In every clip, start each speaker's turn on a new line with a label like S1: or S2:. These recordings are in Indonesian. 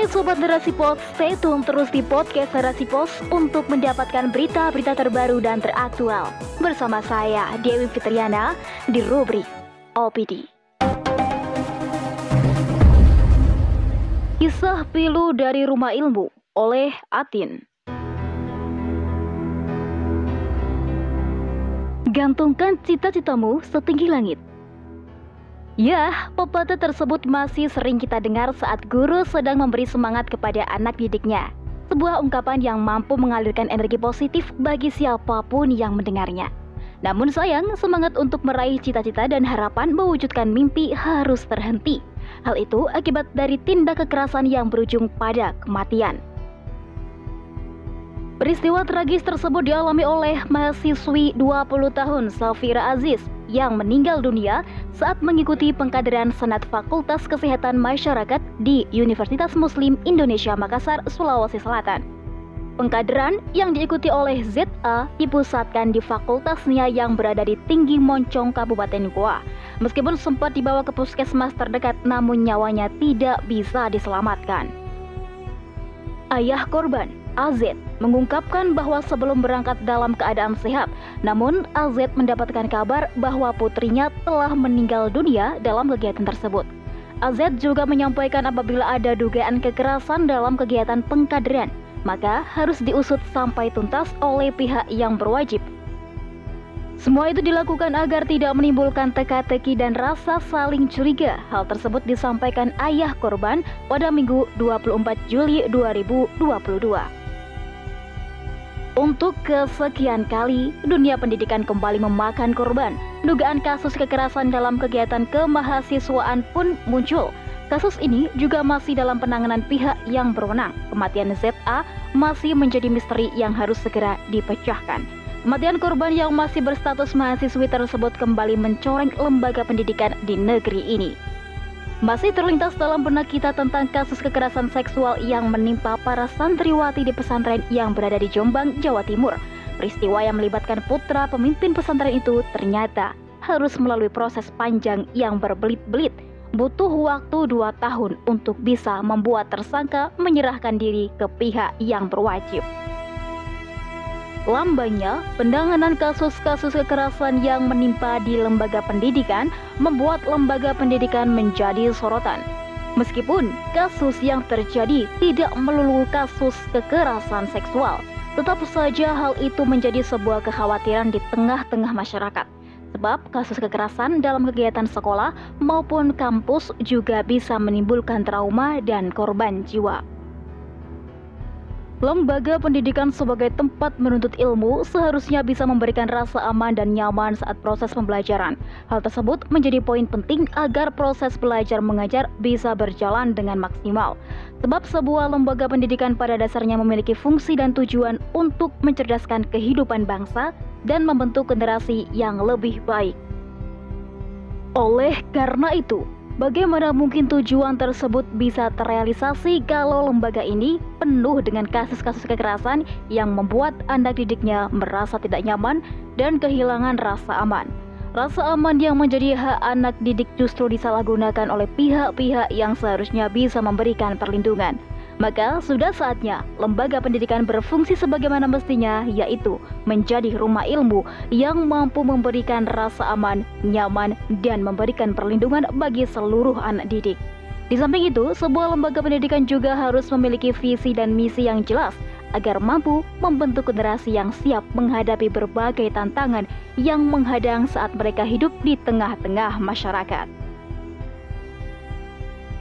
S1: Hai Sobat Narasi Pos, stay tune terus di podcast Narasi Pos untuk mendapatkan berita-berita terbaru dan teraktual. Bersama saya, Dewi Fitriana, di rubrik OPD. Kisah Pilu dari Rumah Ilmu oleh Atin Gantungkan cita-citamu setinggi langit Ya, pepatah tersebut masih sering kita dengar saat guru sedang memberi semangat kepada anak didiknya. Sebuah ungkapan yang mampu mengalirkan energi positif bagi siapa pun yang mendengarnya. Namun sayang, semangat untuk meraih cita-cita dan harapan mewujudkan mimpi harus terhenti. Hal itu akibat dari tindak kekerasan yang berujung pada kematian. Peristiwa tragis tersebut dialami oleh mahasiswi 20 tahun Safira Aziz yang meninggal dunia saat mengikuti pengkaderan Senat Fakultas Kesehatan Masyarakat di Universitas Muslim Indonesia Makassar, Sulawesi Selatan. Pengkaderan yang diikuti oleh ZA dipusatkan di Fakultas Nia yang berada di Tinggi Moncong, Kabupaten Goa. Meskipun sempat dibawa ke puskesmas terdekat, namun nyawanya tidak bisa diselamatkan. Ayah korban AZ mengungkapkan bahwa sebelum berangkat dalam keadaan sehat, namun AZ mendapatkan kabar bahwa putrinya telah meninggal dunia dalam kegiatan tersebut. AZ juga menyampaikan apabila ada dugaan kekerasan dalam kegiatan pengkaderan, maka harus diusut sampai tuntas oleh pihak yang berwajib semua itu dilakukan agar tidak menimbulkan teka-teki dan rasa saling curiga. Hal tersebut disampaikan ayah korban pada Minggu 24 Juli 2022. Untuk kesekian kali, dunia pendidikan kembali memakan korban. Dugaan kasus kekerasan dalam kegiatan kemahasiswaan pun muncul. Kasus ini juga masih dalam penanganan pihak yang berwenang. Kematian ZA masih menjadi misteri yang harus segera dipecahkan. Kematian korban yang masih berstatus mahasiswi tersebut kembali mencoreng lembaga pendidikan di negeri ini. Masih terlintas dalam benak kita tentang kasus kekerasan seksual yang menimpa para santriwati di pesantren yang berada di Jombang, Jawa Timur. Peristiwa yang melibatkan putra pemimpin pesantren itu ternyata harus melalui proses panjang yang berbelit-belit. Butuh waktu dua tahun untuk bisa membuat tersangka menyerahkan diri ke pihak yang berwajib. Lambannya penanganan kasus-kasus kekerasan yang menimpa di lembaga pendidikan membuat lembaga pendidikan menjadi sorotan. Meskipun kasus yang terjadi tidak melulu kasus kekerasan seksual, tetap saja hal itu menjadi sebuah kekhawatiran di tengah-tengah masyarakat. Sebab kasus kekerasan dalam kegiatan sekolah maupun kampus juga bisa menimbulkan trauma dan korban jiwa. Lembaga pendidikan sebagai tempat menuntut ilmu seharusnya bisa memberikan rasa aman dan nyaman saat proses pembelajaran. Hal tersebut menjadi poin penting agar proses belajar mengajar bisa berjalan dengan maksimal. Sebab sebuah lembaga pendidikan pada dasarnya memiliki fungsi dan tujuan untuk mencerdaskan kehidupan bangsa dan membentuk generasi yang lebih baik. Oleh karena itu, Bagaimana mungkin tujuan tersebut bisa terrealisasi kalau lembaga ini penuh dengan kasus-kasus kekerasan yang membuat anak didiknya merasa tidak nyaman dan kehilangan rasa aman? Rasa aman yang menjadi hak anak didik justru disalahgunakan oleh pihak-pihak yang seharusnya bisa memberikan perlindungan. Maka sudah saatnya lembaga pendidikan berfungsi sebagaimana mestinya yaitu menjadi rumah ilmu yang mampu memberikan rasa aman, nyaman, dan memberikan perlindungan bagi seluruh anak didik. Di samping itu, sebuah lembaga pendidikan juga harus memiliki visi dan misi yang jelas agar mampu membentuk generasi yang siap menghadapi berbagai tantangan yang menghadang saat mereka hidup di tengah-tengah masyarakat.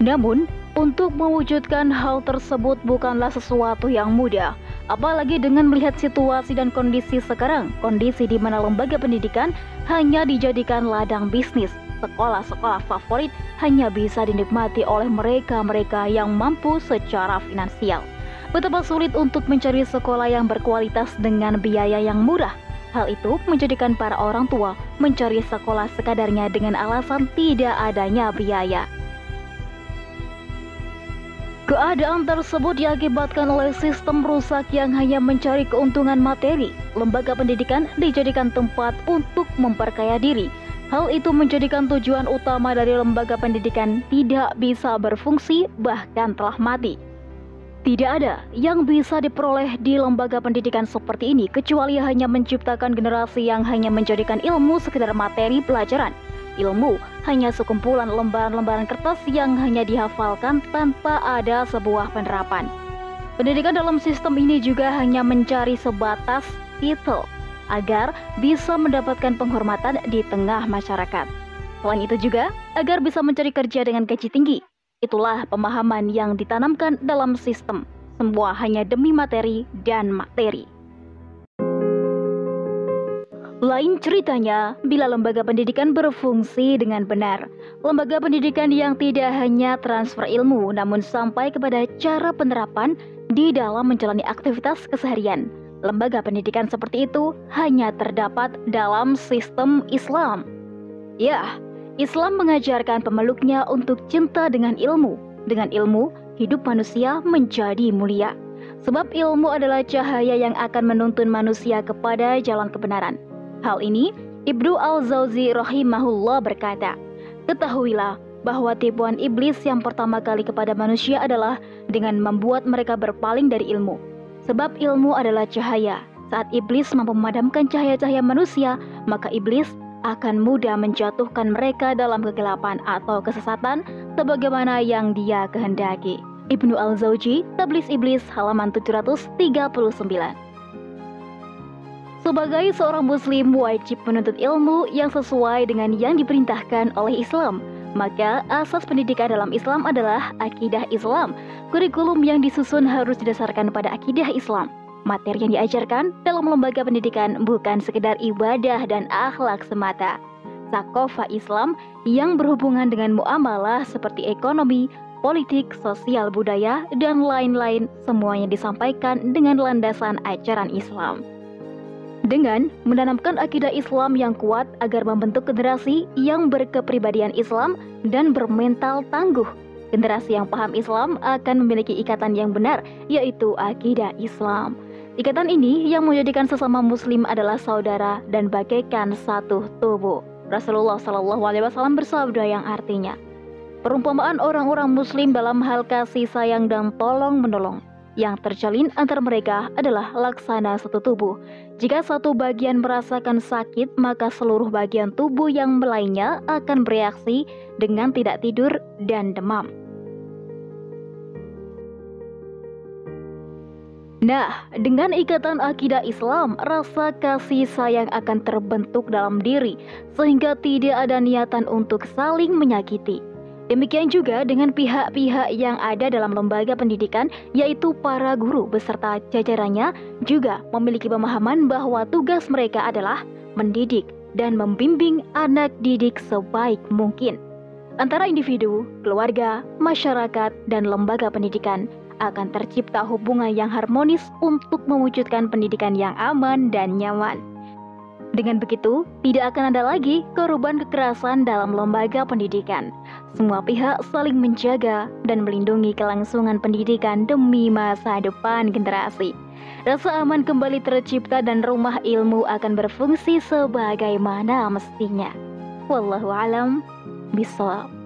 S1: Namun, untuk mewujudkan hal tersebut bukanlah sesuatu yang mudah, apalagi dengan melihat situasi dan kondisi sekarang, kondisi di mana lembaga pendidikan hanya dijadikan ladang bisnis. Sekolah-sekolah favorit hanya bisa dinikmati oleh mereka-mereka yang mampu secara finansial. Betapa sulit untuk mencari sekolah yang berkualitas dengan biaya yang murah. Hal itu menjadikan para orang tua mencari sekolah sekadarnya dengan alasan tidak adanya biaya. Keadaan tersebut diakibatkan oleh sistem rusak yang hanya mencari keuntungan materi. Lembaga pendidikan dijadikan tempat untuk memperkaya diri. Hal itu menjadikan tujuan utama dari lembaga pendidikan tidak bisa berfungsi bahkan telah mati. Tidak ada yang bisa diperoleh di lembaga pendidikan seperti ini kecuali hanya menciptakan generasi yang hanya menjadikan ilmu sekedar materi pelajaran. Ilmu hanya sekumpulan lembaran-lembaran kertas yang hanya dihafalkan tanpa ada sebuah penerapan. Pendidikan dalam sistem ini juga hanya mencari sebatas titel agar bisa mendapatkan penghormatan di tengah masyarakat. Selain itu juga agar bisa mencari kerja dengan gaji tinggi Itulah pemahaman yang ditanamkan dalam sistem. Semua hanya demi materi dan materi. Lain ceritanya, bila lembaga pendidikan berfungsi dengan benar, lembaga pendidikan yang tidak hanya transfer ilmu, namun sampai kepada cara penerapan di dalam menjalani aktivitas keseharian. Lembaga pendidikan seperti itu hanya terdapat dalam sistem Islam. Ya, Islam mengajarkan pemeluknya untuk cinta dengan ilmu. Dengan ilmu, hidup manusia menjadi mulia. Sebab ilmu adalah cahaya yang akan menuntun manusia kepada jalan kebenaran. Hal ini, Ibnu Al-Zawzi rahimahullah berkata, Ketahuilah bahwa tipuan iblis yang pertama kali kepada manusia adalah dengan membuat mereka berpaling dari ilmu. Sebab ilmu adalah cahaya. Saat iblis mampu memadamkan cahaya-cahaya manusia, maka iblis akan mudah menjatuhkan mereka dalam kegelapan atau kesesatan sebagaimana yang dia kehendaki. Ibnu Al-Zawji, Tablis Iblis, halaman 739. Sebagai seorang muslim wajib menuntut ilmu yang sesuai dengan yang diperintahkan oleh Islam. Maka asas pendidikan dalam Islam adalah akidah Islam. Kurikulum yang disusun harus didasarkan pada akidah Islam. Materi yang diajarkan dalam lembaga pendidikan bukan sekedar ibadah dan akhlak semata. Sakofa Islam yang berhubungan dengan muamalah seperti ekonomi, politik, sosial budaya, dan lain-lain semuanya disampaikan dengan landasan ajaran Islam. Dengan menanamkan akidah Islam yang kuat agar membentuk generasi yang berkepribadian Islam dan bermental tangguh Generasi yang paham Islam akan memiliki ikatan yang benar, yaitu akidah Islam. Ikatan ini yang menjadikan sesama muslim adalah saudara dan bagaikan satu tubuh. Rasulullah Shallallahu alaihi wasallam bersabda yang artinya, perumpamaan orang-orang muslim dalam hal kasih sayang dan tolong menolong yang terjalin antara mereka adalah laksana satu tubuh. Jika satu bagian merasakan sakit, maka seluruh bagian tubuh yang lainnya akan bereaksi dengan tidak tidur dan demam. Nah, dengan ikatan akidah Islam, rasa kasih sayang akan terbentuk dalam diri, sehingga tidak ada niatan untuk saling menyakiti. Demikian juga dengan pihak-pihak yang ada dalam lembaga pendidikan, yaitu para guru beserta jajarannya, juga memiliki pemahaman bahwa tugas mereka adalah mendidik dan membimbing anak didik sebaik mungkin. Antara individu, keluarga, masyarakat, dan lembaga pendidikan akan tercipta hubungan yang harmonis untuk mewujudkan pendidikan yang aman dan nyaman. Dengan begitu, tidak akan ada lagi korban kekerasan dalam lembaga pendidikan. Semua pihak saling menjaga dan melindungi kelangsungan pendidikan demi masa depan generasi. Rasa aman kembali tercipta dan rumah ilmu akan berfungsi sebagaimana mestinya. Wallahu alam bisawab.